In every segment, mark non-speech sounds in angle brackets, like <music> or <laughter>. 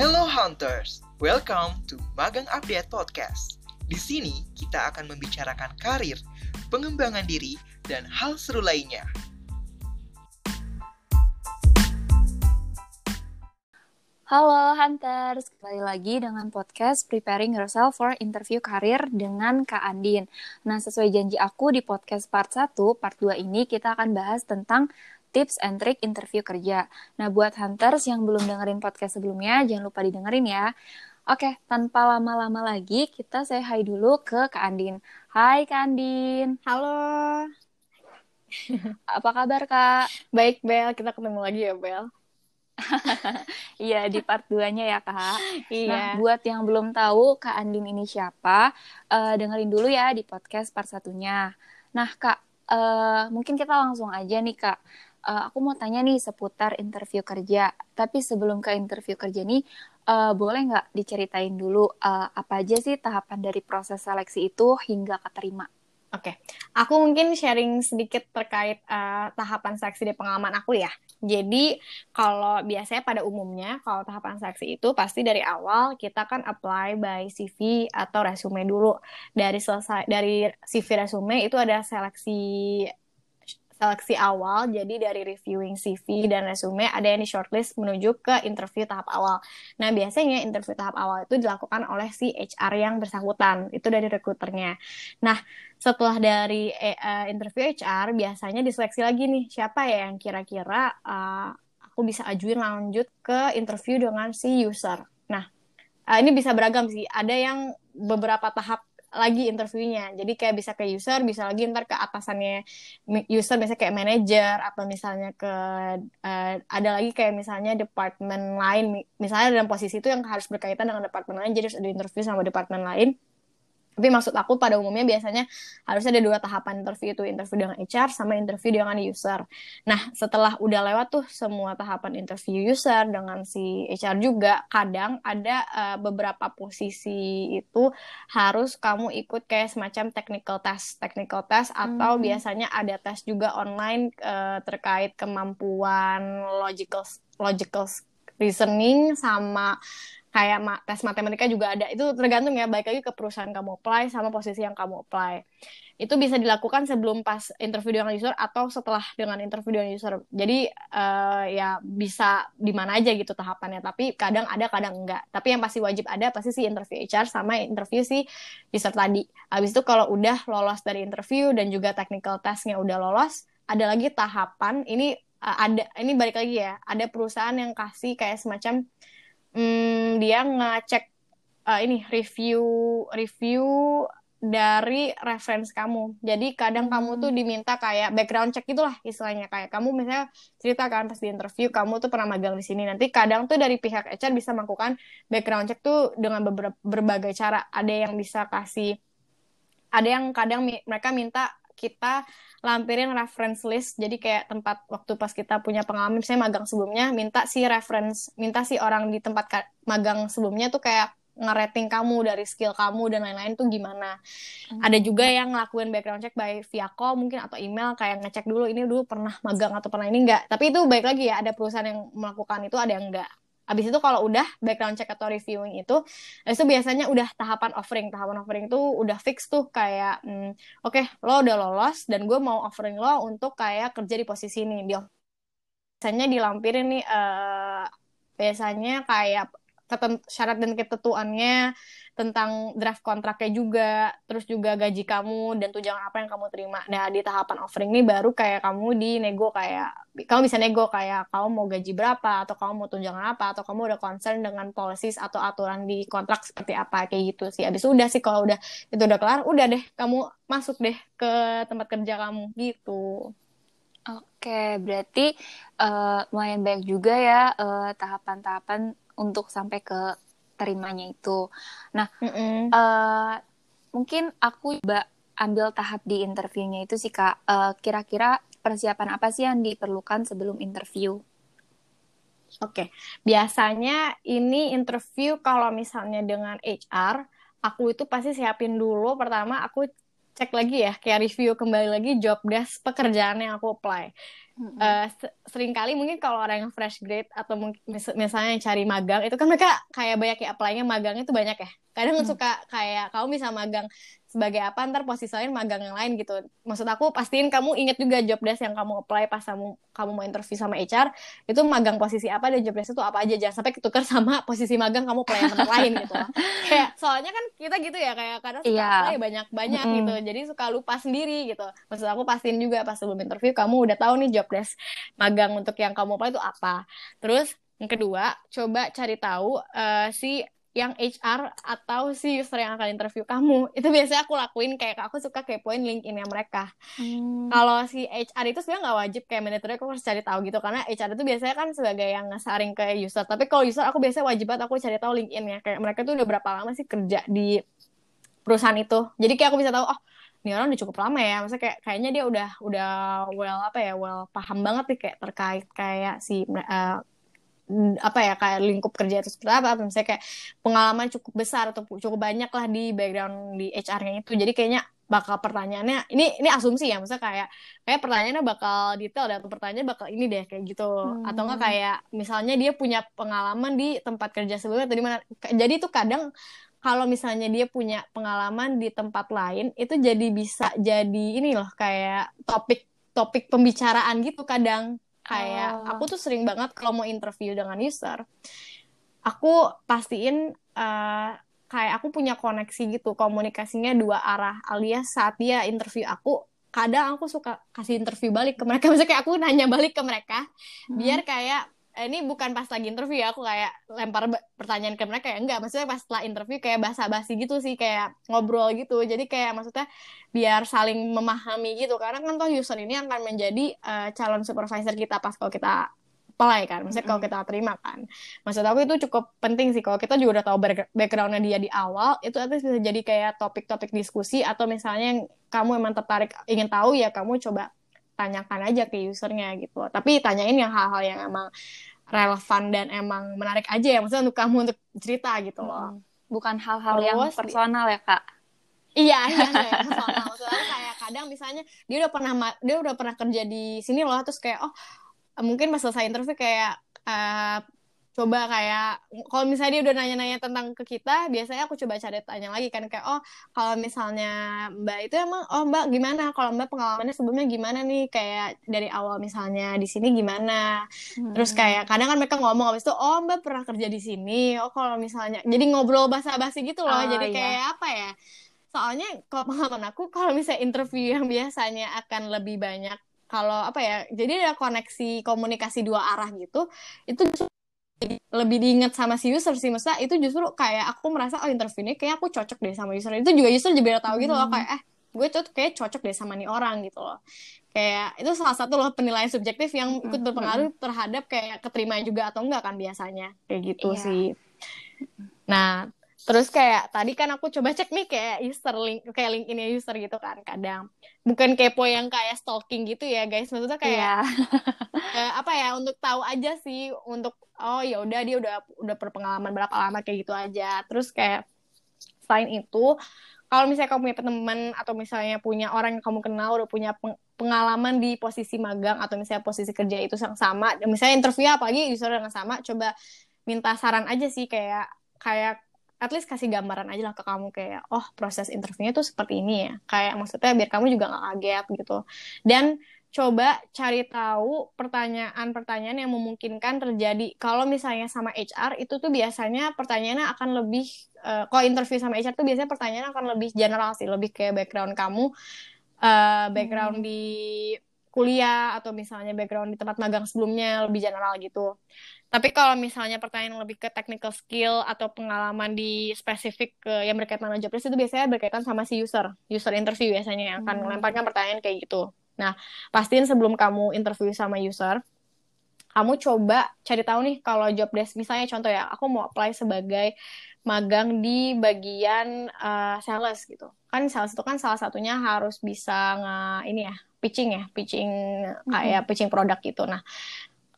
Hello Hunters, welcome to Magang Update Podcast. Di sini kita akan membicarakan karir, pengembangan diri, dan hal seru lainnya. Halo Hunters, kembali lagi dengan podcast Preparing Yourself for Interview Karir dengan Kak Andin. Nah, sesuai janji aku di podcast part 1, part 2 ini kita akan bahas tentang tips and trick interview kerja. Nah, buat Hunters yang belum dengerin podcast sebelumnya, jangan lupa didengerin ya. Oke, tanpa lama-lama lagi, kita say hi dulu ke Kak Andin. Hai Kak Andin. Halo. Apa kabar Kak? Baik Bel, kita ketemu lagi ya Bel. <laughs> Iya, di part 2-nya ya, Kak. Iya. Nah, buat yang belum tahu Kak Andin ini siapa, uh, dengerin dulu ya di podcast part satunya. Nah, Kak, uh, mungkin kita langsung aja nih, Kak. Uh, aku mau tanya nih seputar interview kerja. Tapi sebelum ke interview kerja nih, uh, boleh nggak diceritain dulu uh, apa aja sih tahapan dari proses seleksi itu hingga keterima? Oke, okay. aku mungkin sharing sedikit terkait uh, tahapan seleksi di pengalaman aku ya. Jadi kalau biasanya pada umumnya kalau tahapan seleksi itu pasti dari awal kita kan apply by CV atau resume dulu. Dari selesai dari CV resume itu ada seleksi seleksi awal, jadi dari reviewing CV dan resume ada yang di shortlist menuju ke interview tahap awal. Nah, biasanya interview tahap awal itu dilakukan oleh si HR yang bersangkutan, itu dari rekruternya. Nah, setelah dari uh, interview HR, biasanya diseleksi lagi nih, siapa ya yang kira-kira uh, aku bisa ajuin lanjut ke interview dengan si user. Nah, uh, ini bisa beragam sih, ada yang beberapa tahap lagi interviewnya. Jadi kayak bisa ke user, bisa lagi ntar ke atasannya user, misalnya kayak manager atau misalnya ke uh, ada lagi kayak misalnya departemen lain, misalnya dalam posisi itu yang harus berkaitan dengan departemen lain, jadi harus ada interview sama departemen lain. Tapi maksud aku pada umumnya biasanya harus ada dua tahapan interview itu, interview dengan HR sama interview dengan user. Nah, setelah udah lewat tuh semua tahapan interview user dengan si HR juga, kadang ada uh, beberapa posisi itu harus kamu ikut kayak semacam technical test, technical test atau hmm. biasanya ada tes juga online uh, terkait kemampuan logical logical reasoning sama kayak ma tes matematika juga ada. Itu tergantung ya baik lagi ke perusahaan kamu apply sama posisi yang kamu apply. Itu bisa dilakukan sebelum pas interview dengan user atau setelah dengan interview dengan user. Jadi uh, ya bisa di mana aja gitu tahapannya. Tapi kadang ada kadang enggak. Tapi yang pasti wajib ada pasti si interview HR sama interview si user tadi. Habis itu kalau udah lolos dari interview dan juga technical testnya udah lolos ada lagi tahapan. Ini uh, ada ini balik lagi ya. Ada perusahaan yang kasih kayak semacam hmm, dia ngecek uh, ini review review dari reference kamu. Jadi kadang hmm. kamu tuh diminta kayak background check itulah istilahnya kayak kamu misalnya cerita kan pas di interview kamu tuh pernah magang di sini. Nanti kadang tuh dari pihak HR bisa melakukan background check tuh dengan beberapa berbagai cara. Ada yang bisa kasih ada yang kadang mi mereka minta kita lampirin reference list jadi kayak tempat waktu pas kita punya pengalaman saya magang sebelumnya minta si reference minta si orang di tempat magang sebelumnya tuh kayak ngerating kamu dari skill kamu dan lain-lain tuh gimana. Hmm. Ada juga yang ngelakuin background check by via call mungkin atau email kayak ngecek dulu ini dulu pernah magang atau pernah ini enggak. Tapi itu baik lagi ya ada perusahaan yang melakukan itu ada yang enggak. Habis itu kalau udah background check atau reviewing itu, itu biasanya udah tahapan offering. Tahapan offering itu udah fix tuh kayak, hmm, oke okay, lo udah lolos dan gue mau offering lo untuk kayak kerja di posisi ini. Biasanya dilampirin nih, uh, biasanya kayak syarat dan ketentuannya tentang draft kontraknya juga, terus juga gaji kamu dan tunjangan apa yang kamu terima. Nah, di tahapan offering ini baru kayak kamu di nego kayak kamu bisa nego kayak kamu mau gaji berapa atau kamu mau tunjangan apa atau kamu udah concern dengan policies atau aturan di kontrak seperti apa kayak gitu sih. Abis udah sih kalau udah itu udah kelar, udah deh kamu masuk deh ke tempat kerja kamu gitu. Oke, berarti uh, lumayan baik juga ya uh, tahapan-tahapan untuk sampai ke terimanya itu. Nah, mm -mm. Uh, mungkin aku coba ambil tahap di interviewnya itu sih kak. Uh, kira-kira persiapan apa sih yang diperlukan sebelum interview? Oke, okay. biasanya ini interview kalau misalnya dengan HR, aku itu pasti siapin dulu. Pertama, aku cek lagi ya, kayak review kembali lagi job desk pekerjaan yang aku apply. Mm-hmm. Uh, sering kali mungkin kalau orang yang fresh grade atau mungkin mis misalnya yang cari magang itu kan mereka kayak banyak ya apply-nya magang itu banyak ya. Kadang mm. suka kayak kamu bisa magang sebagai apa ntar posisi lain magang yang lain gitu. Maksud aku pastiin kamu inget juga job desk yang kamu apply pas kamu kamu mau interview sama HR itu magang posisi apa dan job desk itu apa aja. Jangan sampai ketukar sama <laughs> posisi magang kamu apply yang lain gitu. Kayak soalnya kan kita gitu ya kayak kadang suka yeah. apply banyak banyak mm. gitu. Jadi suka lupa sendiri gitu. Maksud aku pastiin juga pas sebelum interview kamu udah tahu nih job desk magang untuk yang kamu apply itu apa. Terus yang kedua coba cari tahu uh, si yang HR atau si user yang akan interview kamu. Itu biasanya aku lakuin kayak aku suka kepoin LinkedIn-nya mereka. Hmm. kalau si HR itu sebenarnya nggak wajib kayak manajernya aku harus cari tahu gitu. Karena HR itu biasanya kan sebagai yang ngesaring ke user. Tapi kalau user aku biasanya wajib banget aku cari tahu LinkedIn-nya. Kayak mereka tuh udah berapa lama sih kerja di perusahaan itu. Jadi kayak aku bisa tahu oh ini orang udah cukup lama ya. Maksudnya kayak kayaknya dia udah udah well apa ya well paham banget nih kayak terkait kayak si uh, apa ya kayak lingkup kerja itu seperti apa misalnya kayak pengalaman cukup besar atau cukup banyak lah di background di HR-nya itu. Jadi kayaknya bakal pertanyaannya ini ini asumsi ya maksudnya kayak kayak pertanyaannya bakal detail dan pertanyaannya bakal ini deh kayak gitu. Hmm. atau enggak kayak misalnya dia punya pengalaman di tempat kerja sebelumnya atau di mana. Jadi itu kadang kalau misalnya dia punya pengalaman di tempat lain itu jadi bisa jadi ini loh kayak topik topik pembicaraan gitu kadang kayak oh. aku tuh sering banget kalau mau interview dengan user aku pastiin uh, kayak aku punya koneksi gitu komunikasinya dua arah alias saat dia interview aku kadang aku suka kasih interview balik ke mereka <laughs> misalnya kayak aku nanya balik ke mereka hmm. biar kayak ini bukan pas lagi interview ya aku kayak lempar pertanyaan ke mereka ya. Enggak maksudnya pas setelah interview kayak basa-basi gitu sih kayak ngobrol gitu. Jadi kayak maksudnya biar saling memahami gitu. Karena kan toh user ini akan menjadi uh, calon supervisor kita pas kalau kita apply kan. Maksudnya kalau kita terima kan. Maksud aku itu cukup penting sih. Kalau kita juga udah tahu backgroundnya dia di awal itu artinya bisa jadi kayak topik-topik diskusi atau misalnya yang kamu emang tertarik ingin tahu ya kamu coba tanyakan aja ke usernya gitu. Tapi tanyain yang hal-hal yang emang relevan dan emang menarik aja ya maksudnya untuk kamu untuk cerita gitu loh. Bukan hal-hal yang personal ya kak. Iya iya kayak <laughs> personal. Maksudnya kayak kadang misalnya dia udah pernah dia udah pernah kerja di sini loh terus kayak oh mungkin pas selesai interview kayak uh, coba kayak kalau misalnya dia udah nanya-nanya tentang ke kita biasanya aku coba cari tanya lagi kan kayak oh kalau misalnya mbak itu emang oh mbak gimana? Kalau mbak pengalamannya sebelumnya gimana nih? Kayak dari awal misalnya di sini gimana? Hmm. terus kayak kadang kan mereka ngomong habis itu oh mbak pernah kerja di sini? Oh kalau misalnya jadi ngobrol basa-basi gitu loh. Oh, jadi iya. kayak apa ya? Soalnya kalau pengalaman aku kalau misalnya interview yang biasanya akan lebih banyak kalau apa ya? Jadi ada koneksi komunikasi dua arah gitu itu lebih diingat sama si user sih masa itu justru kayak aku merasa oh interview ini kayak aku cocok deh sama user itu juga user juga tahu gitu loh hmm. kayak eh gue tuh kayak cocok deh sama nih orang gitu loh kayak itu salah satu loh penilaian subjektif yang ikut hmm. berpengaruh terhadap kayak keterima juga atau enggak kan biasanya kayak gitu yeah. sih nah Terus kayak tadi kan aku coba cek nih kayak user link kayak link ini user gitu kan kadang. Bukan kepo yang kayak stalking gitu ya guys. Maksudnya kayak yeah. <laughs> uh, apa ya untuk tahu aja sih untuk oh ya udah dia udah udah berpengalaman berapa lama kayak gitu aja. Terus kayak selain itu kalau misalnya kamu punya teman atau misalnya punya orang yang kamu kenal udah punya pengalaman di posisi magang atau misalnya posisi kerja itu yang sama, misalnya interview apalagi user yang sama, coba minta saran aja sih kayak kayak at least kasih gambaran aja lah ke kamu kayak oh proses interviewnya tuh seperti ini ya. Kayak maksudnya biar kamu juga nggak kaget gitu. Dan coba cari tahu pertanyaan-pertanyaan yang memungkinkan terjadi. Kalau misalnya sama HR itu tuh biasanya pertanyaannya akan lebih uh, kalau interview sama HR tuh biasanya pertanyaan akan lebih general sih lebih kayak background kamu. Uh, background hmm. di kuliah atau misalnya background di tempat magang sebelumnya lebih general gitu tapi kalau misalnya pertanyaan lebih ke technical skill atau pengalaman di spesifik ke yang berkaitan dengan job desk itu biasanya berkaitan sama si user, user interview biasanya yang akan hmm. melemparkan pertanyaan kayak gitu. Nah, pastiin sebelum kamu interview sama user, kamu coba cari tahu nih kalau job desk misalnya contoh ya, aku mau apply sebagai magang di bagian uh, sales gitu. Kan sales itu kan salah satunya harus bisa nge ini ya, pitching ya, pitching kayak -hmm. pitching produk gitu. Nah,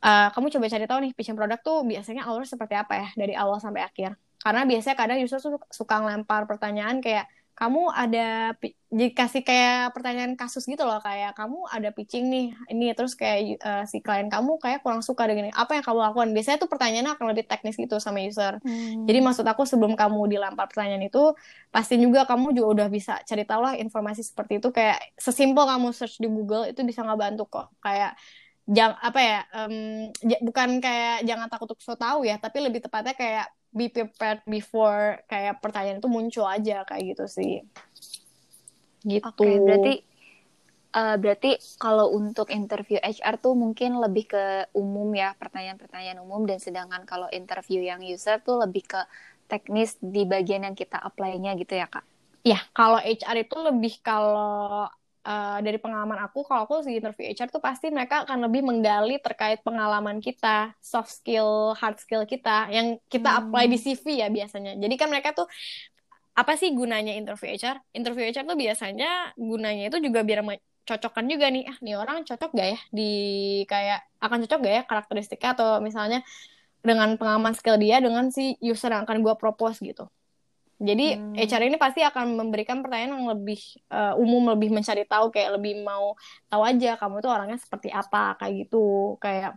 uh, kamu coba cari tahu nih pitching produk tuh biasanya alurnya seperti apa ya dari awal sampai akhir. Karena biasanya kadang user tuh suka ngelempar pertanyaan kayak kamu ada dikasih kayak pertanyaan kasus gitu loh kayak kamu ada pitching nih ini terus kayak uh, si klien kamu kayak kurang suka dengan ini apa yang kamu lakukan? Biasanya tuh pertanyaannya akan lebih teknis gitu sama user. Hmm. jadi maksud aku sebelum kamu dilempar pertanyaan itu pasti juga kamu juga udah bisa cari tahu lah informasi seperti itu kayak sesimpel kamu search di Google itu bisa nggak bantu kok. Kayak jang apa ya um, bukan kayak jangan takut untuk so tahu ya tapi lebih tepatnya kayak be prepared before kayak pertanyaan itu muncul aja kayak gitu sih. Gitu. Oke okay, berarti uh, berarti kalau untuk interview HR tuh mungkin lebih ke umum ya pertanyaan-pertanyaan umum dan sedangkan kalau interview yang user tuh lebih ke teknis di bagian yang kita apply-nya gitu ya kak? Ya, kalau HR itu lebih kalau uh, dari pengalaman aku, kalau aku di interview HR tuh pasti mereka akan lebih menggali terkait pengalaman kita, soft skill, hard skill kita, yang kita hmm. apply di CV ya biasanya. Jadi kan mereka tuh apa sih gunanya interview HR? Interview HR tuh biasanya gunanya itu juga biar cocokkan juga nih, ah nih orang cocok gak ya di kayak akan cocok gak ya karakteristiknya atau misalnya dengan pengalaman skill dia dengan si user yang akan gue propose gitu. Jadi hmm. HR ini pasti akan memberikan pertanyaan yang lebih uh, umum, lebih mencari tahu, kayak lebih mau tahu aja kamu tuh orangnya seperti apa, kayak gitu, kayak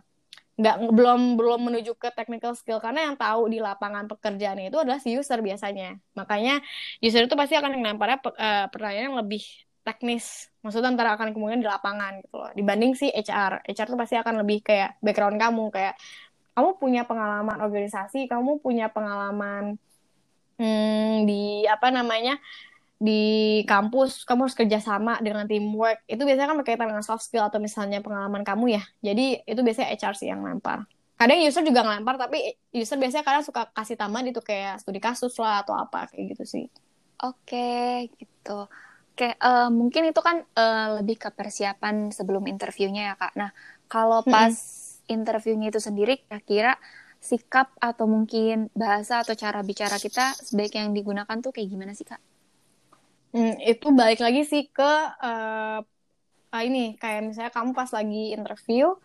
nggak belum belum menuju ke technical skill karena yang tahu di lapangan pekerjaan itu adalah si user biasanya. Makanya user itu pasti akan lemparnya uh, pertanyaan yang lebih teknis. Maksudnya antara akan kemudian di lapangan gitu loh. Dibanding si HR. HR tuh pasti akan lebih kayak background kamu kayak kamu punya pengalaman organisasi, kamu punya pengalaman hmm, di apa namanya di kampus kamu harus kerja sama dengan teamwork. Itu biasanya kan berkaitan dengan soft skill atau misalnya pengalaman kamu ya. Jadi itu biasanya HR sih yang lempar. Kadang user juga ngelempar tapi user biasanya kadang suka kasih tambahan itu kayak studi kasus lah atau apa kayak gitu sih. Oke okay, gitu. Oke uh, mungkin itu kan uh, lebih ke persiapan sebelum interviewnya ya kak. Nah kalau pas hmm. interviewnya itu sendiri kira-kira sikap atau mungkin bahasa atau cara bicara kita sebaiknya yang digunakan tuh kayak gimana sih kak? Hmm, itu balik lagi sih ke uh, ini kayak misalnya kamu pas lagi interview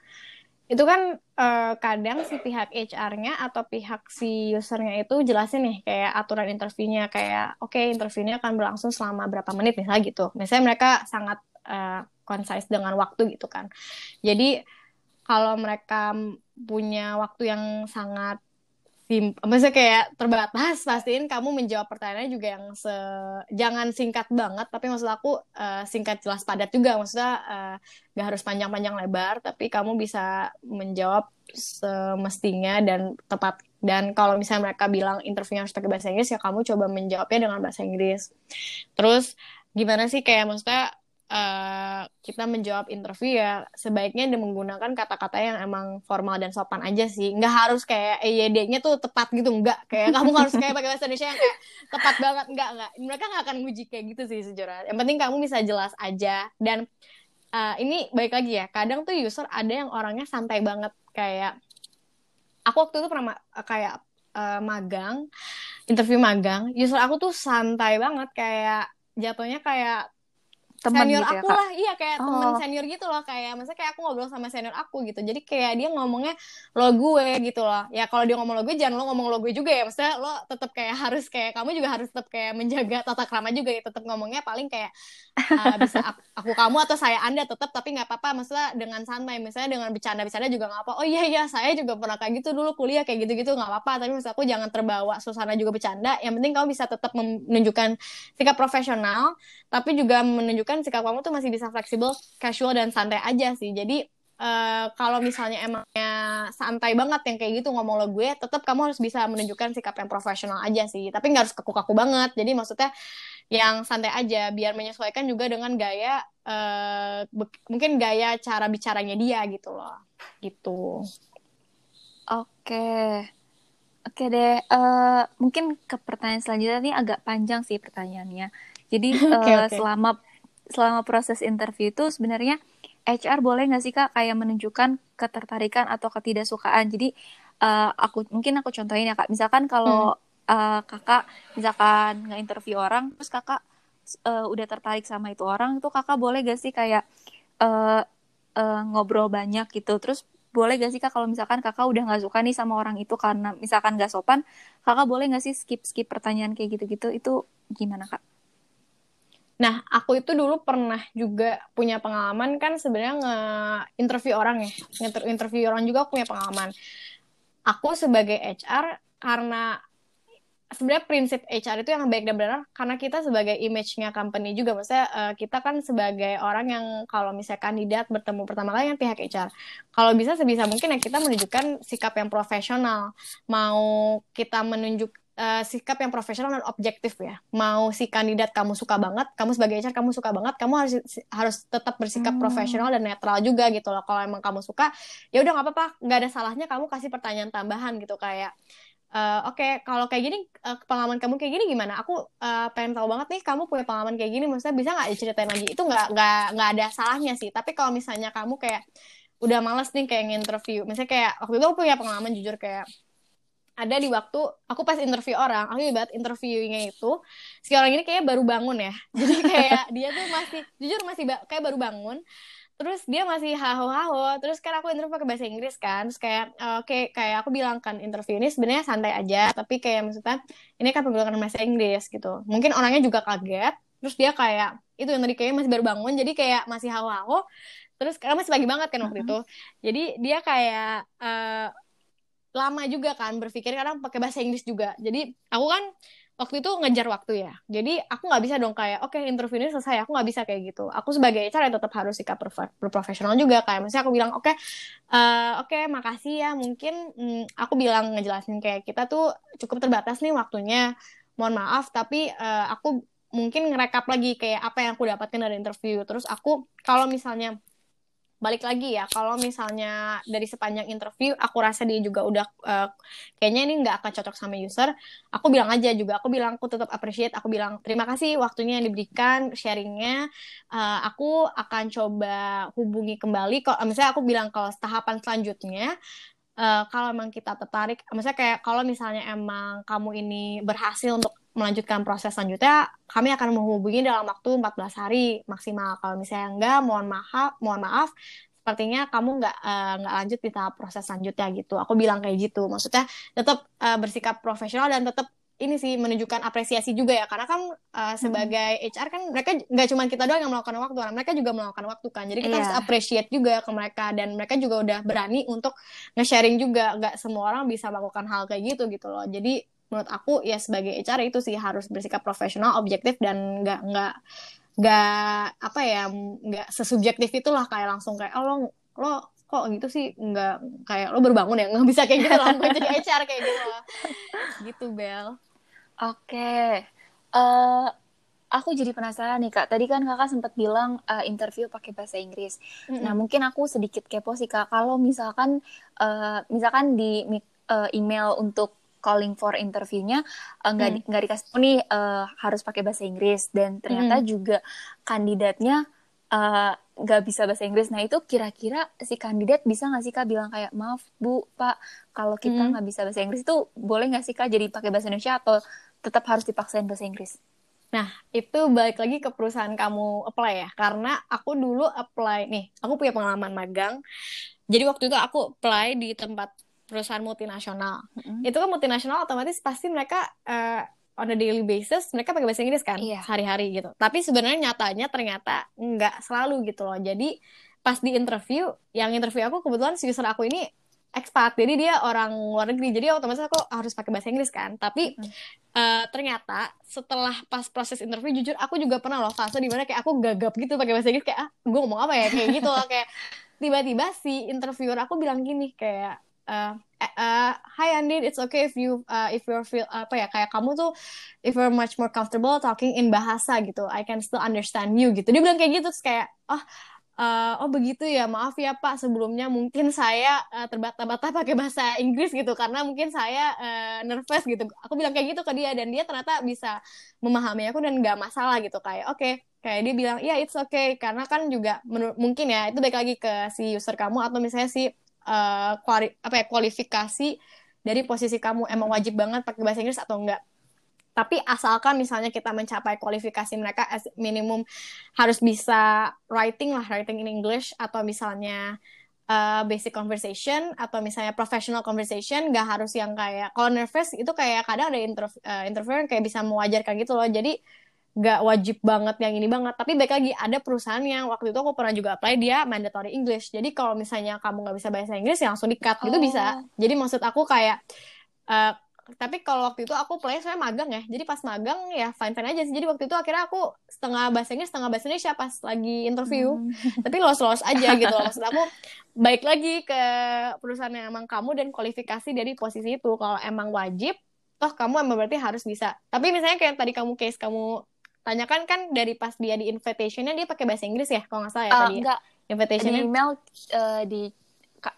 itu kan uh, kadang si pihak HR-nya atau pihak si usernya itu jelasin nih kayak aturan interviewnya kayak oke okay, interviewnya akan berlangsung selama berapa menit misalnya gitu. Misalnya mereka sangat uh, concise dengan waktu gitu kan. Jadi kalau mereka punya waktu yang sangat maksudnya kayak terbatas pastiin kamu menjawab pertanyaannya juga yang se jangan singkat banget tapi maksud aku uh, singkat jelas padat juga maksudnya uh, gak harus panjang-panjang lebar tapi kamu bisa menjawab semestinya dan tepat. Dan kalau misalnya mereka bilang interviewnya harus pakai bahasa Inggris ya kamu coba menjawabnya dengan bahasa Inggris. Terus gimana sih kayak maksudnya uh, kita menjawab interview ya sebaiknya dia menggunakan kata-kata yang emang formal dan sopan aja sih. Nggak harus kayak EYD-nya tuh tepat gitu nggak. Kayak kamu harus kayak pakai bahasa Indonesia yang kayak tepat banget nggak nggak. Mereka nggak akan nguji kayak gitu sih sejujurnya. Yang penting kamu bisa jelas aja. Dan uh, ini baik lagi ya kadang tuh user ada yang orangnya santai banget. Kayak aku waktu itu pernah kayak uh, magang interview magang user aku tuh santai banget. Kayak jatuhnya kayak teman senior gitu ya, aku ya, lah iya kayak oh. teman senior gitu loh kayak masa kayak aku ngobrol sama senior aku gitu. Jadi kayak dia ngomongnya lo gue gitu loh. Ya kalau dia ngomong lo gue jangan lo ngomong lo gue juga ya. Maksudnya lo tetap kayak harus kayak kamu juga harus tetap kayak menjaga tata krama juga ya. Tetap ngomongnya paling kayak uh, bisa aku, aku kamu atau saya anda tetap tapi nggak apa-apa. Maksudnya dengan santai misalnya dengan bercanda-bercanda juga nggak apa oh iya iya saya juga pernah kayak gitu dulu kuliah kayak gitu-gitu nggak apa-apa. Tapi maksud aku jangan terbawa suasana juga bercanda. Yang penting kamu bisa tetap menunjukkan sikap profesional tapi juga menunjukkan sikap kamu tuh masih bisa fleksibel, casual dan santai aja sih. Jadi uh, kalau misalnya emangnya santai banget yang kayak gitu ngomong lo gue, tetap kamu harus bisa menunjukkan sikap yang profesional aja sih. Tapi nggak harus kaku-kaku banget. Jadi maksudnya yang santai aja, biar menyesuaikan juga dengan gaya, uh, mungkin gaya cara bicaranya dia gitu loh, gitu. Oke. Oke deh, uh, mungkin ke pertanyaan selanjutnya ini agak panjang sih pertanyaannya. Jadi okay, uh, okay. selama selama proses interview itu sebenarnya HR boleh nggak sih kak kayak menunjukkan ketertarikan atau ketidaksukaan. Jadi uh, aku mungkin aku contohin ya kak. Misalkan kalau hmm. uh, kakak misalkan nge-interview orang terus kakak uh, udah tertarik sama itu orang itu kakak boleh gak sih kayak uh, uh, ngobrol banyak gitu. Terus boleh gak sih kak kalau misalkan kakak udah nggak suka nih sama orang itu karena misalkan gak sopan, kakak boleh gak sih skip skip pertanyaan kayak gitu-gitu itu gimana kak? Nah, aku itu dulu pernah juga punya pengalaman kan sebenarnya nge-interview orang ya. Nge-interview orang juga aku punya pengalaman. Aku sebagai HR karena sebenarnya prinsip HR itu yang baik dan benar karena kita sebagai image-nya company juga maksudnya uh, kita kan sebagai orang yang kalau misalnya kandidat bertemu pertama kali dengan pihak HR kalau bisa sebisa mungkin ya kita menunjukkan sikap yang profesional mau kita menunjuk uh, sikap yang profesional dan objektif ya mau si kandidat kamu suka banget kamu sebagai HR kamu suka banget kamu harus harus tetap bersikap hmm. profesional dan netral juga gitu loh kalau emang kamu suka ya udah nggak apa-apa nggak ada salahnya kamu kasih pertanyaan tambahan gitu kayak Uh, Oke, okay, kalau kayak gini uh, pengalaman kamu kayak gini gimana? Aku uh, pengen tahu banget nih kamu punya pengalaman kayak gini, maksudnya bisa nggak diceritain lagi? Itu nggak nggak nggak ada salahnya sih. Tapi kalau misalnya kamu kayak udah males nih kayak nginterview, misalnya kayak waktu itu aku punya pengalaman jujur kayak ada di waktu aku pas interview orang, aku ibarat interviewnya itu si orang ini kayak baru bangun ya, <laughs> jadi kayak dia tuh masih jujur masih ba kayak baru bangun. Terus dia masih haho-haho terus kan aku interview pakai bahasa Inggris kan. Terus kayak uh, oke okay, kayak aku bilang kan interview ini sebenarnya santai aja tapi kayak maksudnya ini kan menggunakan bahasa Inggris gitu. Mungkin orangnya juga kaget terus dia kayak itu yang tadi kayak masih baru bangun jadi kayak masih haho-haho. Terus karena masih pagi banget kan waktu uh -huh. itu. Jadi dia kayak uh, lama juga kan berpikir karena pakai bahasa Inggris juga. Jadi aku kan waktu itu ngejar waktu ya. Jadi aku nggak bisa dong kayak oke okay, interview ini selesai aku nggak bisa kayak gitu. Aku sebagai HR ya tetap harus sikap berprofesional juga kayak misalnya aku bilang oke okay, uh, eh, oke okay, makasih ya mungkin mm, aku bilang ngejelasin kayak kita tuh cukup terbatas nih waktunya. Mohon maaf tapi uh, aku mungkin ngerekap lagi kayak apa yang aku dapatkan dari interview. Terus aku kalau misalnya balik lagi ya kalau misalnya dari sepanjang interview aku rasa dia juga udah uh, kayaknya ini nggak akan cocok sama user. Aku bilang aja juga aku bilang aku tetap appreciate aku bilang terima kasih waktunya yang diberikan sharingnya. Uh, aku akan coba hubungi kembali. Kok misalnya aku bilang kalau tahapan selanjutnya uh, kalau emang kita tertarik, misalnya kayak kalau misalnya emang kamu ini berhasil untuk melanjutkan proses selanjutnya, kami akan menghubungi dalam waktu 14 hari maksimal. Kalau misalnya enggak, mohon maaf, mohon maaf, sepertinya kamu nggak uh, nggak lanjut di tahap proses selanjutnya gitu. Aku bilang kayak gitu. Maksudnya tetap uh, bersikap profesional dan tetap ini sih menunjukkan apresiasi juga ya karena kan uh, sebagai hmm. HR kan mereka nggak cuma kita doang yang melakukan waktu mereka juga melakukan waktu kan jadi kita yeah. harus appreciate juga ke mereka dan mereka juga udah berani untuk nge-sharing juga nggak semua orang bisa melakukan hal kayak gitu gitu loh jadi menurut aku ya sebagai HR itu sih harus bersikap profesional, objektif dan nggak nggak nggak apa ya nggak sesubjektif itulah kayak langsung kayak oh lo lo kok gitu sih? Nggak kayak lo berbangun ya? Nggak bisa kayak gitu langsung jadi HR kayak gitu gitu Bel. Oke. Okay. uh, eh, aku jadi penasaran nih kak. Tadi kan kakak sempat bilang uh, interview pakai bahasa Inggris. Mm -hmm. nah mungkin aku sedikit kepo sih kak. Kalau misalkan uh, misalkan di uh, email untuk calling for interviewnya eh, nggak uh, nggak hmm. dikasih tahu nih uh, harus pakai bahasa Inggris dan ternyata hmm. juga kandidatnya eh, nggak uh, bisa bahasa Inggris. Nah itu kira-kira si kandidat bisa nggak sih kak bilang kayak maaf bu pak kalau kita hmm. nggak hmm. bisa bahasa Inggris itu boleh nggak sih kak jadi pakai bahasa Indonesia atau tetap harus dipaksain bahasa Inggris? Nah, itu balik lagi ke perusahaan kamu apply ya. Karena aku dulu apply, nih, aku punya pengalaman magang. Jadi waktu itu aku apply di tempat perusahaan multinasional. Mm-hmm. Itu kan multinasional otomatis pasti mereka uh, on a daily basis mereka pakai bahasa Inggris kan iya. hari-hari gitu. Tapi sebenarnya nyatanya ternyata nggak selalu gitu loh. Jadi pas di interview, yang interview aku kebetulan si user aku ini expat, jadi dia orang luar negeri, jadi otomatis aku harus pakai bahasa Inggris kan. Tapi hmm. uh, ternyata setelah pas proses interview, jujur aku juga pernah loh fase di mana kayak aku gagap gitu pakai bahasa Inggris kayak ah gue ngomong apa ya kayak gitu loh kayak tiba-tiba si interviewer aku bilang gini kayak uh, uh, hi Andin, it's okay if you uh, if you feel apa ya kayak kamu tuh if you're much more comfortable talking in bahasa gitu, I can still understand you gitu. Dia bilang kayak gitu terus kayak oh uh, oh begitu ya maaf ya Pak sebelumnya mungkin saya uh, terbata-bata pakai bahasa Inggris gitu karena mungkin saya uh, nervous gitu. Aku bilang kayak gitu ke dia dan dia ternyata bisa memahami aku dan nggak masalah gitu kayak oke okay, kayak dia bilang ya it's okay karena kan juga mungkin ya itu baik lagi ke si user kamu atau misalnya si kuali, apa ya kualifikasi dari posisi kamu. Emang wajib banget pakai bahasa Inggris atau enggak? Tapi asalkan misalnya kita mencapai kualifikasi mereka as minimum harus bisa writing lah writing in English atau misalnya uh, basic conversation atau misalnya professional conversation nggak harus yang kayak kalau nervous itu kayak kadang ada interv uh, interview yang kayak bisa mewajarkan gitu loh. Jadi nggak wajib banget yang ini banget. Tapi baik lagi ada perusahaan yang waktu itu aku pernah juga apply dia mandatory English. Jadi kalau misalnya kamu nggak bisa bahasa Inggris ya langsung di cut gitu bisa. Oh. jadi maksud aku kayak eh, tapi kalau waktu itu aku play saya magang ya. Jadi pas magang ya fine fine aja sih. Jadi waktu itu akhirnya aku setengah bahasa Inggris setengah bahasa Indonesia pas lagi interview. Hmm. <laughs> tapi los los aja gitu loh. maksud aku baik lagi ke perusahaan yang emang kamu dan kualifikasi dari posisi itu. Kalau emang wajib toh kamu emang berarti harus bisa. Tapi misalnya kayak tadi kamu case kamu tanyakan kan dari pas dia di invitationnya dia pakai bahasa Inggris ya kalau nggak salah ya Ah, tadi ya? enggak, di invitationnya email eh, di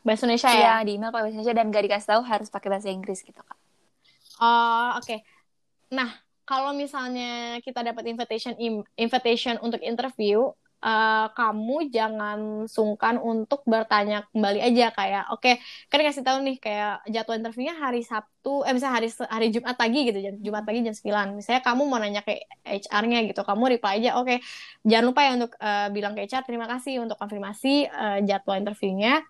bahasa Indonesia ya ya di email pakai bahasa Indonesia dan gak dikasih tahu harus pakai bahasa Inggris gitu kak. Oh, oke. Nah, kalau misalnya kita dapat invitation im- invitation untuk interview, eh, kamu jangan sungkan untuk bertanya kembali aja kayak, oke, kan kasih tahu nih kayak jadwal interviewnya hari Sabtu, eh misalnya hari hari Jumat pagi gitu, jam Jumat pagi jam 9. Misalnya kamu mau nanya ke HR-nya gitu, kamu reply aja, oke, jangan lupa ya untuk eh, bilang ke HR terima kasih untuk konfirmasi eh, jadwal interviewnya.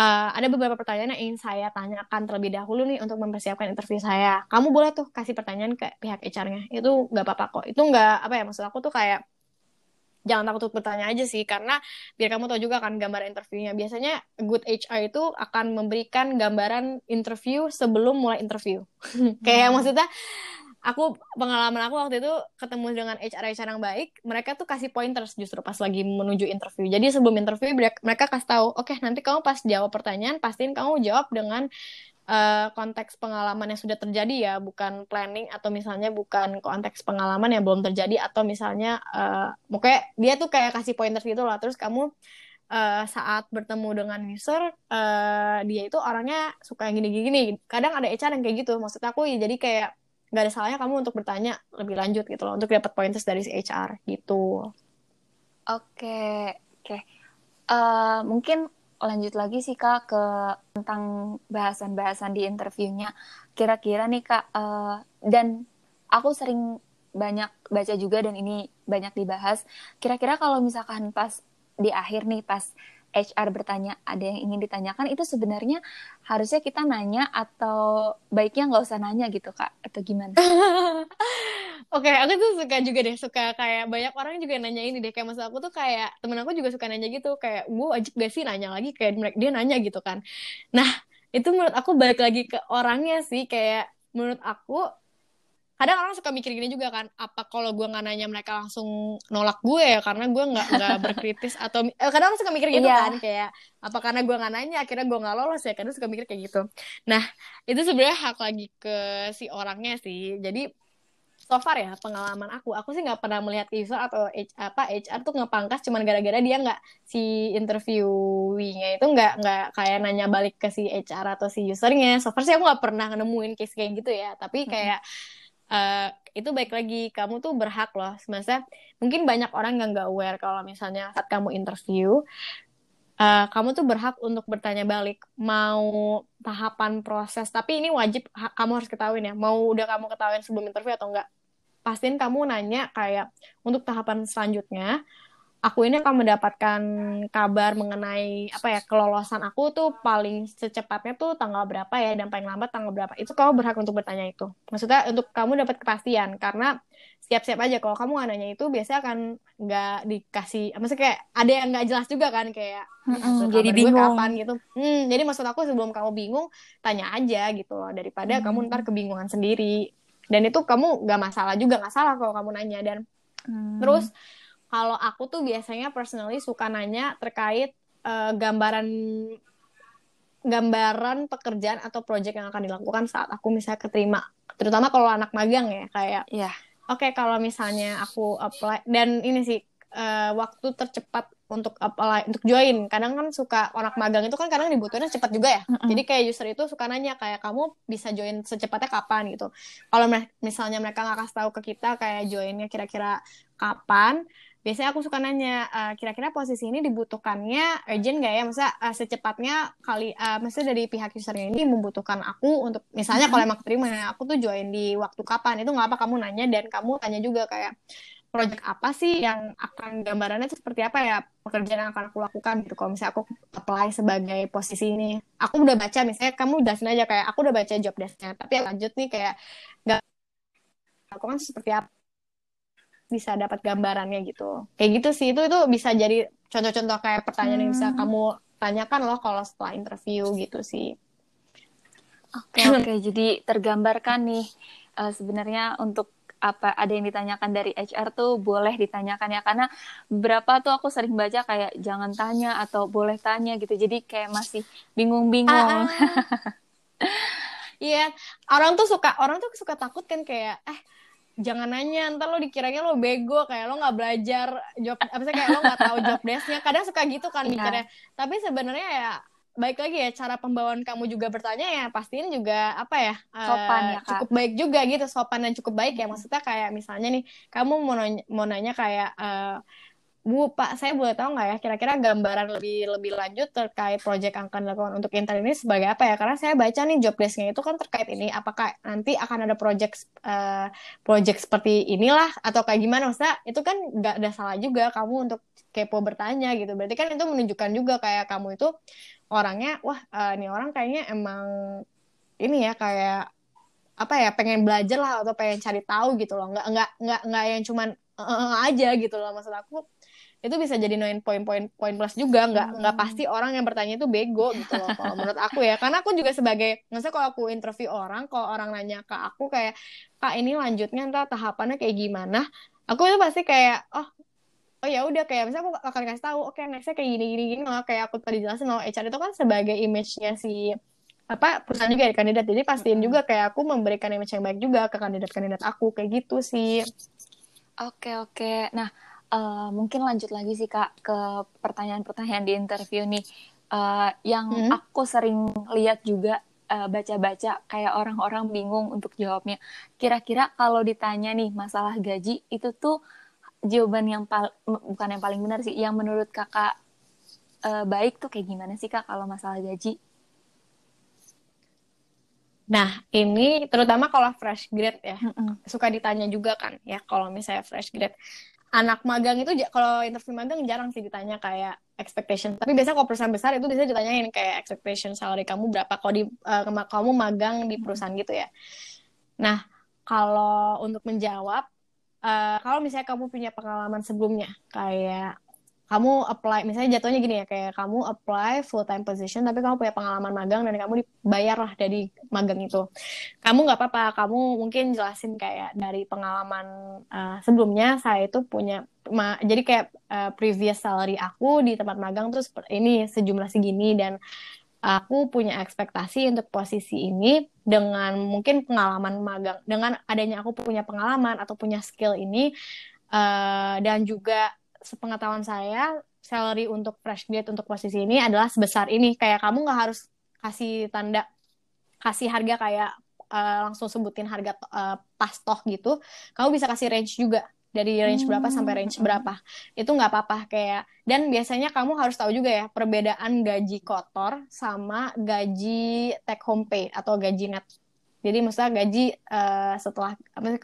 Eh, ada beberapa pertanyaan yang ingin saya tanyakan terlebih dahulu nih untuk mempersiapkan interview saya. Kamu boleh tuh kasih pertanyaan ke pihak HR-nya. Itu nggak apa-apa kok. Itu nggak apa ya maksud aku tuh kayak jangan takut untuk bertanya aja sih karena biar kamu tahu juga kan gambaran interviewnya. Biasanya good HR itu akan memberikan gambaran interview sebelum mulai interview. <laughs> Kayak maksudnya aku pengalaman aku waktu itu ketemu dengan HR HR yang baik, mereka tuh kasih pointers justru pas lagi menuju interview. Jadi sebelum interview mereka mereka kasih tahu, oke nanti kamu pas jawab pertanyaan pastiin kamu jawab dengan eh, konteks pengalaman yang sudah terjadi ya, bukan planning atau misalnya bukan konteks pengalaman yang belum terjadi atau misalnya pokoknya dia tuh kayak kasih pointers gitu lah. Terus kamu eh, saat bertemu dengan user eh, dia itu orangnya suka yang gini-gini. Kadang ada HR yang kayak gitu. Maksud aku ya jadi kayak nggak ada salahnya kamu untuk bertanya lebih lanjut gitu loh untuk dapat pointers dari si HR gitu. Oke, oke. Eh, mungkin lanjut lagi sih Kak ke tentang bahasan-bahasan di interviewnya. Kira-kira nih Kak, eh, dan aku sering banyak baca juga dan ini banyak dibahas. Kira-kira kalau misalkan pas di akhir nih, pas HR bertanya ada yang ingin ditanyakan, itu sebenarnya harusnya kita nanya atau baiknya nggak usah nanya gitu Kak, atau gimana? <laughs> Oke, aku tuh suka juga deh, suka kayak banyak orang juga nanya ini deh, kayak maksud aku tuh kayak temen aku juga suka nanya gitu, kayak gue wajib gak sih nanya lagi, kayak mereka dia nanya gitu kan. Nah, itu menurut aku balik lagi ke orangnya sih, kayak menurut aku kadang orang suka mikir gini juga kan, apa kalau gue nggak nanya mereka langsung nolak gue ya karena gue nggak nggak <laughs> berkritis atau eh, kadang orang suka mikir gitu Iya. kan, kayak apa karena gue nggak nanya akhirnya gue nggak lolos ya, kadang suka mikir kayak gitu. Nah, itu sebenarnya hak lagi ke si orangnya sih. Jadi so far ya pengalaman aku aku sih nggak pernah melihat user atau H, apa HR tuh ngepangkas cuman gara-gara dia nggak si interviewingnya itu nggak nggak kayak nanya balik ke si HR atau si usernya so far sih aku nggak pernah nemuin case kayak gitu ya tapi kayak eh, itu baik lagi kamu tuh berhak loh. Sebenarnya mungkin banyak orang yang nggak aware kalau misalnya saat kamu interview eh, kamu tuh berhak untuk bertanya balik mau tahapan proses. Tapi ini wajib kamu harus ketahuin ya mau udah kamu ketahuin sebelum interview atau enggak pastiin kamu nanya kayak untuk tahapan selanjutnya aku ini akan mendapatkan kabar mengenai apa ya kelolosan aku tuh paling secepatnya tuh tanggal berapa ya dan paling lambat tanggal berapa. Itu kamu berhak untuk bertanya itu. Maksudnya untuk kamu dapat kepastian karena siap-siap aja. Kalau kamu nggak nanya itu biasanya akan nggak dikasih maksudnya kayak ada yang nggak jelas juga kan kayak "Maksud jadi bingung. kapan gitu. Hmm, jadi maksud aku sebelum kamu bingung tanya aja gitu loh. Daripada Hmm. kamu ntar kebingungan sendiri. Dan itu kamu nggak masalah juga nggak salah kalau kamu nanya. Dan Hmm. Terus kalau aku tuh biasanya personally suka nanya terkait eh, gambaran gambaran pekerjaan atau project yang akan dilakukan saat aku misalnya keterima. Terutama kalau anak magang ya kayak Iya. oke kalau misalnya aku apply dan ini sih eh, waktu tercepat untuk apply untuk join. Kadang kan suka anak magang itu kan kadang dibutuhinnya cepat juga ya. Mm-mm. Jadi kayak user itu suka nanya kayak kamu bisa join secepatnya kapan gitu. Kalau misalnya mereka nggak kasih tahu ke kita kayak joinnya kira-kira kapan, biasanya aku suka nanya "Eh, kira-kira posisi ini dibutuhkannya urgent nggak ya? Masa eh, secepatnya kali, eh, maksudnya dari pihak usernya ini membutuhkan aku untuk misalnya kalau emang terima aku tuh join di waktu kapan? Itu nggak apa kamu nanya dan kamu tanya juga kayak project apa sih yang akan gambarannya tuh seperti apa ya? Pekerjaan yang akan aku lakukan gitu. Kalau misalnya aku apply sebagai posisi ini aku udah baca misalnya kamu jelasin aja kayak aku udah baca job desk-nya tapi lanjut nih kayak nggak lakukan seperti apa bisa dapat gambarannya gitu kayak gitu sih itu itu bisa jadi contoh-contoh kayak pertanyaan yang bisa Hmm. kamu tanyakan loh kalau setelah interview gitu sih Oke, oke. Jadi tergambarkan nih eh, sebenarnya untuk apa ada yang ditanyakan dari HR tuh boleh ditanyakan ya karena beberapa tuh aku sering baca kayak jangan tanya atau boleh tanya gitu. Jadi kayak masih bingung-bingung. Ah, ah. <laughs> Iya, orang tuh suka orang tuh suka takut kan kayak eh jangan nanya ntar lo dikiranya lo bego kayak lo nggak belajar job apa sih kayak lo nggak tahu job desk-nya kadang suka gitu kan Iya. mikirnya tapi sebenarnya ya baik lagi ya cara pembawaan kamu juga bertanya ya pastiin juga apa ya eh, Sopan ya, Kak. cukup baik juga gitu sopan dan cukup baik ya maksudnya kayak misalnya nih kamu mau nanya, mau nanya kayak eh, Bu, Pak, saya boleh tahu nggak ya kira-kira gambaran lebih lebih lanjut terkait proyek yang akan dilakukan untuk intern ini sebagai apa ya? Karena saya baca nih job desk-nya itu kan terkait ini, apakah nanti akan ada proyek eh, proyek seperti inilah atau kayak gimana? Maksudnya itu kan nggak ada salah juga kamu untuk kepo bertanya gitu. Berarti kan itu menunjukkan juga kayak kamu itu orangnya, wah eh, ini orang kayaknya emang ini ya kayak apa ya pengen belajar lah atau pengen cari tahu gitu loh nggak nggak nggak nggak yang cuman eh, eh, aja gitu loh maksud aku itu bisa jadi noin poin-poin poin plus juga. Nggak Hmm. nggak pasti orang yang bertanya itu bego gitu loh kalau menurut aku ya. Karena aku juga sebagai maksudnya kalau aku interview orang kalau orang nanya ke aku kayak kak ini lanjutnya ntar tahapannya kayak gimana? Aku itu pasti kayak oh oh ya udah. Kayak misalnya aku akan kasih tahu oke nextnya kayak gini gini gini. Loh kayak aku tadi jelasin loh HR itu kan sebagai image-nya si apa perusahaan juga ya kandidat. Jadi pastiin Mm-mm. juga kayak aku memberikan image yang baik juga ke kandidat-kandidat aku kayak gitu sih. Oke, oke. Nah, eh, mungkin lanjut lagi sih Kak ke pertanyaan-pertanyaan di interview nih. Eh, yang Hmm. aku sering lihat juga eh, baca-baca kayak orang-orang bingung untuk jawabnya. Kira-kira kalau ditanya nih masalah gaji itu tuh jawaban yang pal- bukan yang paling benar sih, yang menurut Kakak eh, baik tuh kayak gimana sih Kak kalau masalah gaji? nah ini terutama kalau fresh grade ya Mm-mm. suka ditanya juga kan ya kalau misalnya fresh grade anak magang itu kalau interview magang jarang sih ditanya kayak expectation. Tapi biasanya kalau perusahaan besar itu bisa ditanyain kayak expectation salary kamu berapa kalau di kema- kamu magang di perusahaan gitu ya. Nah kalau untuk menjawab eh, kalau misalnya kamu punya pengalaman sebelumnya kayak kamu apply misalnya jatuhnya gini ya kayak kamu apply full time position tapi kamu punya pengalaman magang dan kamu dibayar lah dari magang itu. Kamu nggak apa-apa kamu mungkin jelasin kayak dari pengalaman uh, sebelumnya saya itu punya ma- jadi kayak uh, previous salary aku di tempat magang terus ini sejumlah segini dan aku punya ekspektasi untuk posisi ini dengan mungkin pengalaman magang dengan adanya aku punya pengalaman atau punya skill ini uh, dan juga sepengetahuan saya salary untuk fresh grade untuk posisi ini adalah sebesar ini. Kayak kamu nggak harus kasih tanda kasih harga kayak uh, langsung sebutin harga uh, pas toh gitu. Kamu bisa kasih range juga dari range berapa Hmm, sampai range mm-mm. berapa. Itu nggak apa-apa kayak dan biasanya kamu harus tahu juga ya perbedaan gaji kotor sama gaji take home pay atau gaji net. Jadi maksudnya gaji uh, setelah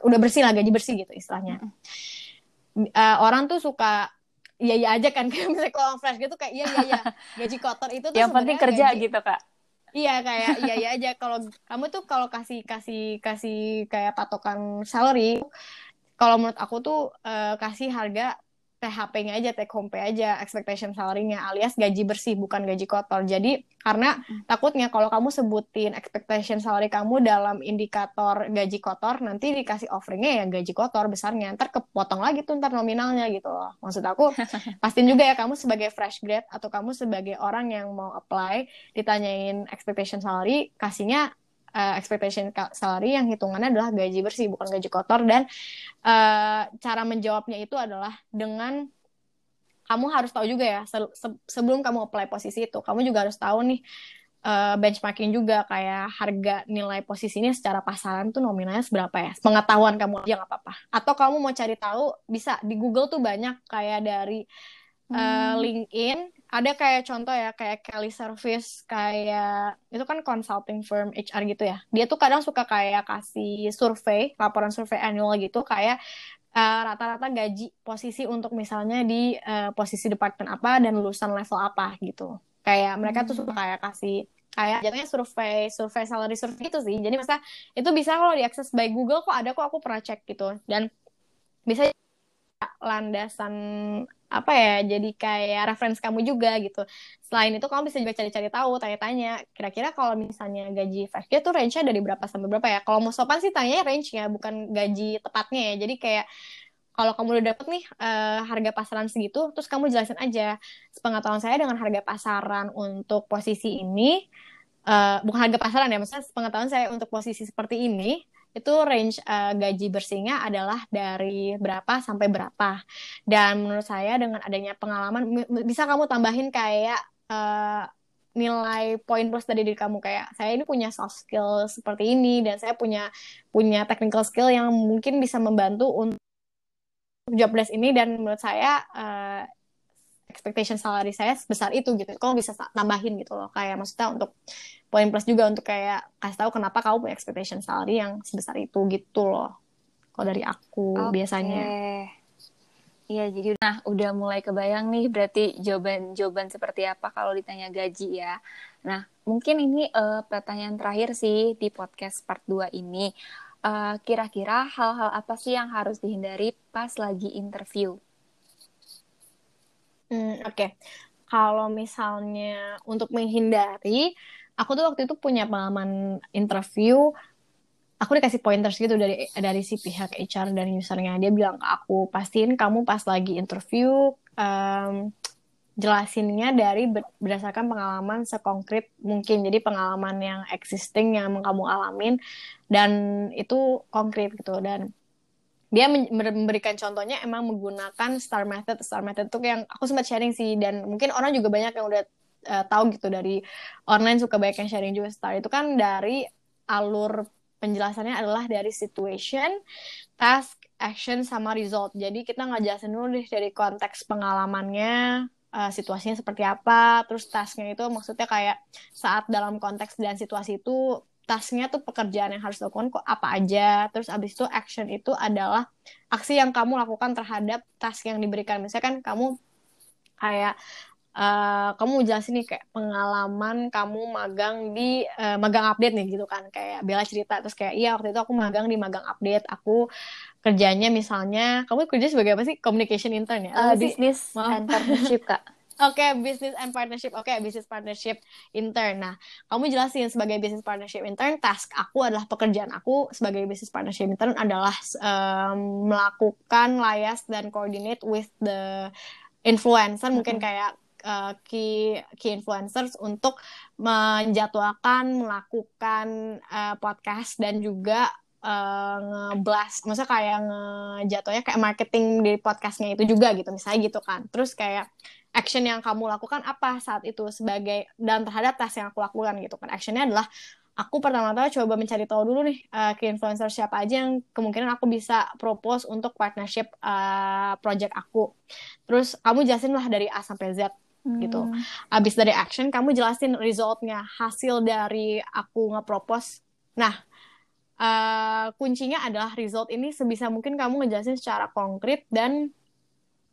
udah bersih lah gaji bersih gitu istilahnya Uh, orang tuh suka iya iya aja kan. <laughs> Kayak misalnya kalau orang fresh gitu kayak iya iya iya. <laughs> Gaji kotor itu tuh Yang penting kerja gaji- gitu Kak. Iya kayak iya iya aja. <laughs> Kalau kamu tuh kalau kasih kasih kasih kayak patokan salary kalau menurut aku tuh eh, kasih harga THP-nya aja take home pay aja expectation salary-nya alias gaji bersih bukan gaji kotor. Jadi karena takutnya kalau kamu sebutin expectation salary kamu dalam indikator gaji kotor nanti dikasih offeringnya ya gaji kotor besarnya ntar kepotong lagi tuh ntar nominalnya gitu loh. Maksud aku <laughs> pastiin juga ya kamu sebagai fresh grade atau kamu sebagai orang yang mau apply ditanyain expectation salary, kasihnya uh, expectation salary yang hitungannya adalah gaji bersih bukan gaji kotor. Dan uh, cara menjawabnya itu adalah dengan kamu harus tahu juga ya se- se- sebelum kamu apply posisi itu kamu juga harus tahu nih uh, benchmarking juga kayak harga nilai posisi ini secara pasaran tuh nominalnya seberapa ya. Pengetahuan kamu aja nggak apa-apa. Atau kamu mau cari tahu bisa di Google tuh banyak kayak dari uh, Hmm. LinkedIn ada kayak contoh ya kayak Kelly Service kayak itu kan consulting firm HR gitu ya. Dia tuh kadang suka kayak kasih survei laporan survei annual gitu kayak uh, rata-rata gaji posisi untuk misalnya di uh, posisi departemen apa dan lulusan level apa gitu. Kayak mereka tuh suka kayak kasih kayak jatuhnya survei survei salary survei itu sih. Jadi masa itu bisa kalau diakses by Google kok ada kok aku pernah cek gitu. Dan bisa landasan apa ya jadi kayak reference kamu juga gitu. Selain itu kamu bisa juga cari-cari tahu tanya-tanya. Kira-kira kalau misalnya gaji fresh tuh range-nya dari berapa sampai berapa ya? Kalau mau sopan sih tanya range-nya bukan gaji tepatnya ya. Jadi kayak kalau kamu udah dapet nih uh, harga pasaran segitu terus kamu jelasin aja. Sepengetahuan saya dengan harga pasaran untuk posisi ini uh, bukan harga pasaran ya maksudnya sepengetahuan saya untuk posisi seperti ini itu range uh, gaji bersihnya adalah dari berapa sampai berapa. Dan menurut saya dengan adanya pengalaman bisa kamu tambahin kayak uh, nilai poin plus dari diri kamu kayak saya ini punya soft skill seperti ini dan saya punya punya technical skill yang mungkin bisa membantu untuk job desk ini dan menurut saya uh, expectation salary saya sebesar itu gitu. Kamu bisa tambahin gitu loh. Kayak maksudnya untuk poin plus juga untuk kayak kasih tahu kenapa kamu punya expectation salary yang sebesar itu gitu loh. Kalau dari aku okay. biasanya. Iya, jadi nah udah mulai kebayang nih berarti jawaban-jawaban seperti apa kalau ditanya gaji ya. Nah, mungkin ini uh, pertanyaan terakhir sih di podcast part 2 ini. Uh, kira-kira hal-hal apa sih yang harus dihindari pas lagi interview? Hmm, oke. Okay. Kalau misalnya untuk menghindari, aku tuh waktu itu punya pengalaman interview, aku dikasih pointers gitu dari dari si pihak HR dan usernya. Dia bilang ke aku, pastiin kamu pas lagi interview, um, jelasinnya dari berdasarkan pengalaman sekonkret mungkin. Jadi pengalaman yang existing yang kamu alamin dan itu konkret gitu dan dia memberikan contohnya emang menggunakan star method star method itu yang aku sempat sharing sih dan mungkin orang juga banyak yang udah uh, tahu gitu dari online suka banyak yang sharing juga star itu kan dari alur penjelasannya adalah dari situation task action sama result. Jadi kita ngajelasin dulu deh dari konteks pengalamannya uh, situasinya seperti apa terus tasknya itu maksudnya kayak saat dalam konteks dan situasi itu tasknya tuh pekerjaan yang harus dilakukan kok apa aja. Terus abis itu action itu adalah aksi yang kamu lakukan terhadap task yang diberikan. Misalkan kamu kayak uh, kamu jelasin nih kayak pengalaman kamu magang di uh, magang update nih gitu kan. Kayak Bella cerita terus kayak iya waktu itu aku magang di magang update. Aku kerjanya misalnya kamu kerja sebagai apa sih? Communication intern ya? Uh, business and partnership kak. <laughs> Oke, okay, business and partnership. Oke, okay, business partnership intern. Nah, kamu jelasin sebagai business partnership intern, task aku adalah pekerjaan aku sebagai business partnership intern adalah um, melakukan layas dan coordinate with the influencer, mm -hmm. mungkin kayak uh, key key influencers untuk menjatuhkan melakukan uh, podcast dan juga uh, ngeblast, maksudnya kayak ngejatuhnya kayak marketing di podcastnya itu juga gitu, misalnya gitu kan. Terus kayak action yang kamu lakukan apa saat itu sebagai dan terhadap tes yang aku lakukan gitu kan. Actionnya adalah aku pertama-tama coba mencari tahu dulu nih uh, ke influencer siapa aja yang kemungkinan aku bisa propose untuk partnership uh, project aku. Terus kamu jelasin lah dari A sampai Z gitu. Hmm. abis dari action kamu jelasin resultnya hasil dari aku nge-propose nah uh, kuncinya adalah result ini sebisa mungkin kamu ngejelasin secara konkret dan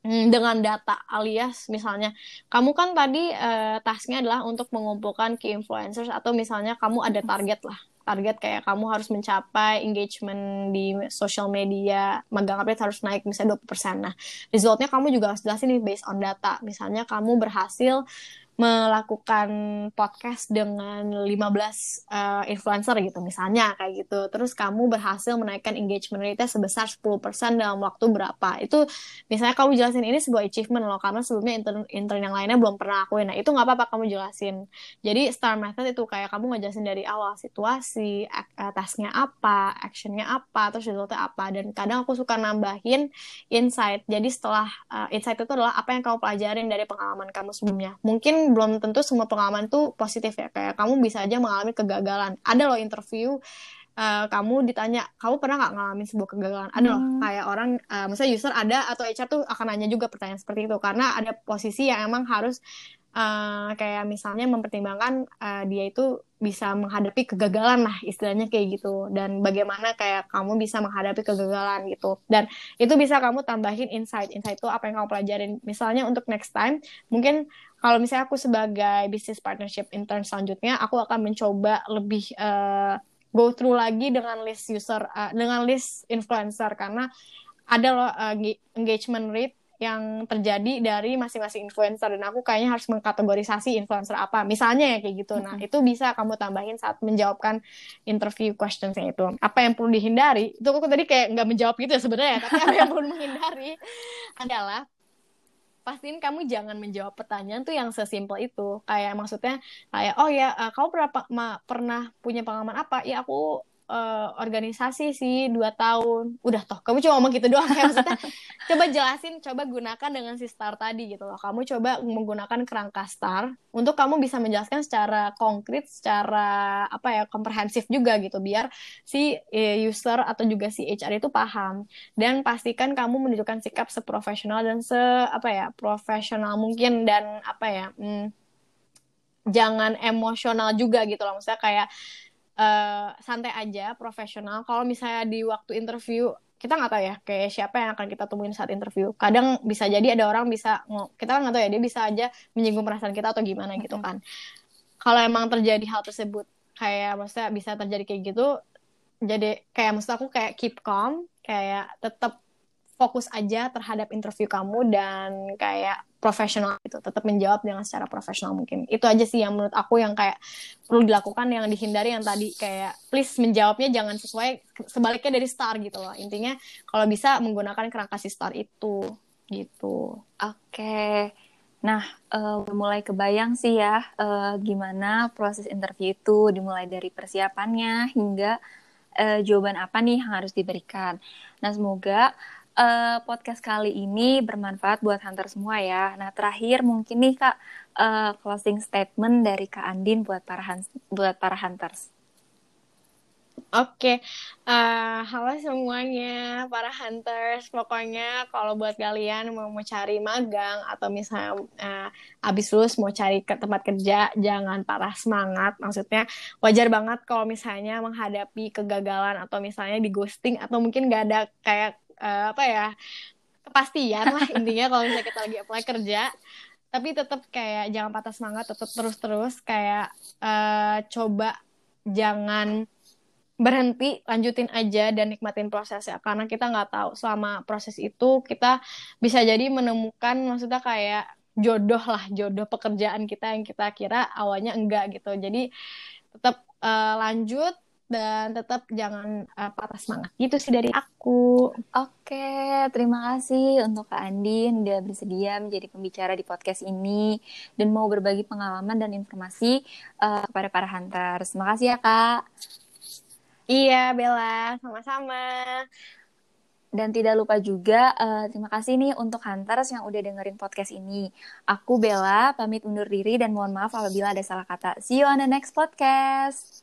Hmm, dengan data alias misalnya kamu kan tadi uh, tasknya adalah untuk mengumpulkan key influencers atau misalnya kamu ada target lah target kayak kamu harus mencapai engagement di social media magang update harus naik misalnya 20% nah resultnya kamu juga harus jelasin nih based on data. Misalnya kamu berhasil melakukan podcast dengan 15 uh, eh, influencer gitu misalnya kayak gitu. Terus kamu berhasil menaikkan engagement rate sebesar 10% dalam waktu berapa. Itu misalnya kamu jelasin ini sebuah achievement loh karena sebelumnya intern intern yang lainnya belum pernah akuin. Nah, itu nggak apa-apa kamu jelasin. Jadi star method itu kayak kamu ngejelasin dari awal situasi, uh, tasknya apa, actionnya apa, terus resultnya apa. Dan kadang aku suka nambahin insight. Jadi setelah uh, insight itu adalah apa yang kamu pelajarin dari pengalaman kamu sebelumnya. Mungkin belum tentu semua pengalaman tuh positif ya. Kayak kamu bisa aja mengalami kegagalan. Ada loh interview uh, kamu ditanya kamu pernah nggak ngalamin sebuah kegagalan? Ada loh. Hmm. kayak orang uh, misalnya user ada atau HR tuh akan nanya juga pertanyaan seperti itu. Karena ada posisi yang emang harus uh, kayak misalnya mempertimbangkan uh, dia itu bisa menghadapi kegagalan lah istilahnya kayak gitu. Dan bagaimana kayak kamu bisa menghadapi kegagalan gitu. Dan itu bisa kamu tambahin insight. Insight itu apa yang kamu pelajarin. Misalnya untuk next time mungkin kalau misalnya aku sebagai business partnership intern selanjutnya aku akan mencoba lebih uh, go through lagi dengan list user uh, dengan list influencer. Karena ada loh uh, engagement rate yang terjadi dari masing-masing influencer. Dan aku kayaknya harus mengkategorisasi influencer apa. Misalnya ya kayak gitu. Nah itu bisa kamu tambahin saat menjawabkan interview questionsnya itu. Apa yang perlu dihindari? Itu aku tadi kayak nggak menjawab gitu ya sebenarnya. Tapi apa yang perlu menghindari <laughs> adalah pastiin kamu jangan menjawab pertanyaan tuh yang sesimpel itu. Kayak maksudnya kayak oh ya uh, kamu berapa ma, pernah punya pengalaman apa? Ya aku uh, organisasi sih dua tahun. Udah toh kamu cuma ngomong gitu doang kayak maksudnya <laughs> coba jelasin coba gunakan dengan si star tadi gitu loh. Kamu coba menggunakan kerangka star untuk kamu bisa menjelaskan secara konkret secara apa ya komprehensif juga gitu. Biar si eh, user atau juga si HR itu paham. Dan pastikan kamu menunjukkan sikap seprofesional dan se apa ya profesional mungkin dan apa ya hmm, jangan emosional juga gitu loh. Maksudnya kayak uh, santai aja, profesional. Kalau misalnya di waktu interview kita nggak tahu ya kayak siapa yang akan kita temuin saat interview. Kadang bisa jadi ada orang bisa kita kan nggak tahu ya dia bisa aja menyinggung perasaan kita atau gimana gitu kan. Kalau emang terjadi hal tersebut kayak maksudnya bisa terjadi kayak gitu, jadi kayak maksud aku kayak keep calm, kayak tetap fokus aja terhadap interview kamu dan kayak profesional itu tetap menjawab dengan secara profesional mungkin itu aja sih yang menurut aku yang kayak perlu dilakukan yang dihindari yang tadi kayak please menjawabnya jangan sesuai sebaliknya dari star gitu loh intinya kalau bisa menggunakan kerangka si star itu gitu oke okay. Nah, uh, mulai kebayang sih ya uh, gimana proses interview itu dimulai dari persiapannya hingga uh, jawaban apa nih yang harus diberikan. Nah, semoga uh, podcast kali ini bermanfaat buat hunter semua ya. Nah, terakhir mungkin nih Kak uh, closing statement dari Kak Andin buat para buat para hunters. Oke, okay. uh, eh, halo semuanya para hunters. Pokoknya kalau buat kalian mau mau cari magang atau misalnya uh, abis lulus mau cari ke tempat kerja, jangan parah semangat. Maksudnya wajar banget kalau misalnya menghadapi kegagalan atau misalnya di ghosting atau mungkin gak ada kayak uh, apa ya kepastian lah intinya kalau misalnya kita lagi apply kerja. Tapi tetap kayak jangan patah semangat tetap terus-terus kayak uh, coba jangan berhenti lanjutin aja dan nikmatin prosesnya. Karena kita nggak tahu selama proses itu kita bisa jadi menemukan maksudnya kayak jodoh lah jodoh pekerjaan kita yang kita kira awalnya enggak gitu. Jadi tetap uh, lanjut dan tetap jangan uh, patah semangat. Gitu sih dari aku. Oke, terima kasih untuk Kak Andin udah bersedia menjadi pembicara di podcast ini dan mau berbagi pengalaman dan informasi uh, kepada para hunters. Terima kasih ya Kak. Iya Bella, sama-sama. Dan tidak lupa juga, uh, terima kasih nih untuk Hunters yang udah dengerin podcast ini. Aku Bella, pamit undur diri dan mohon maaf apabila ada salah kata. See you on the next podcast.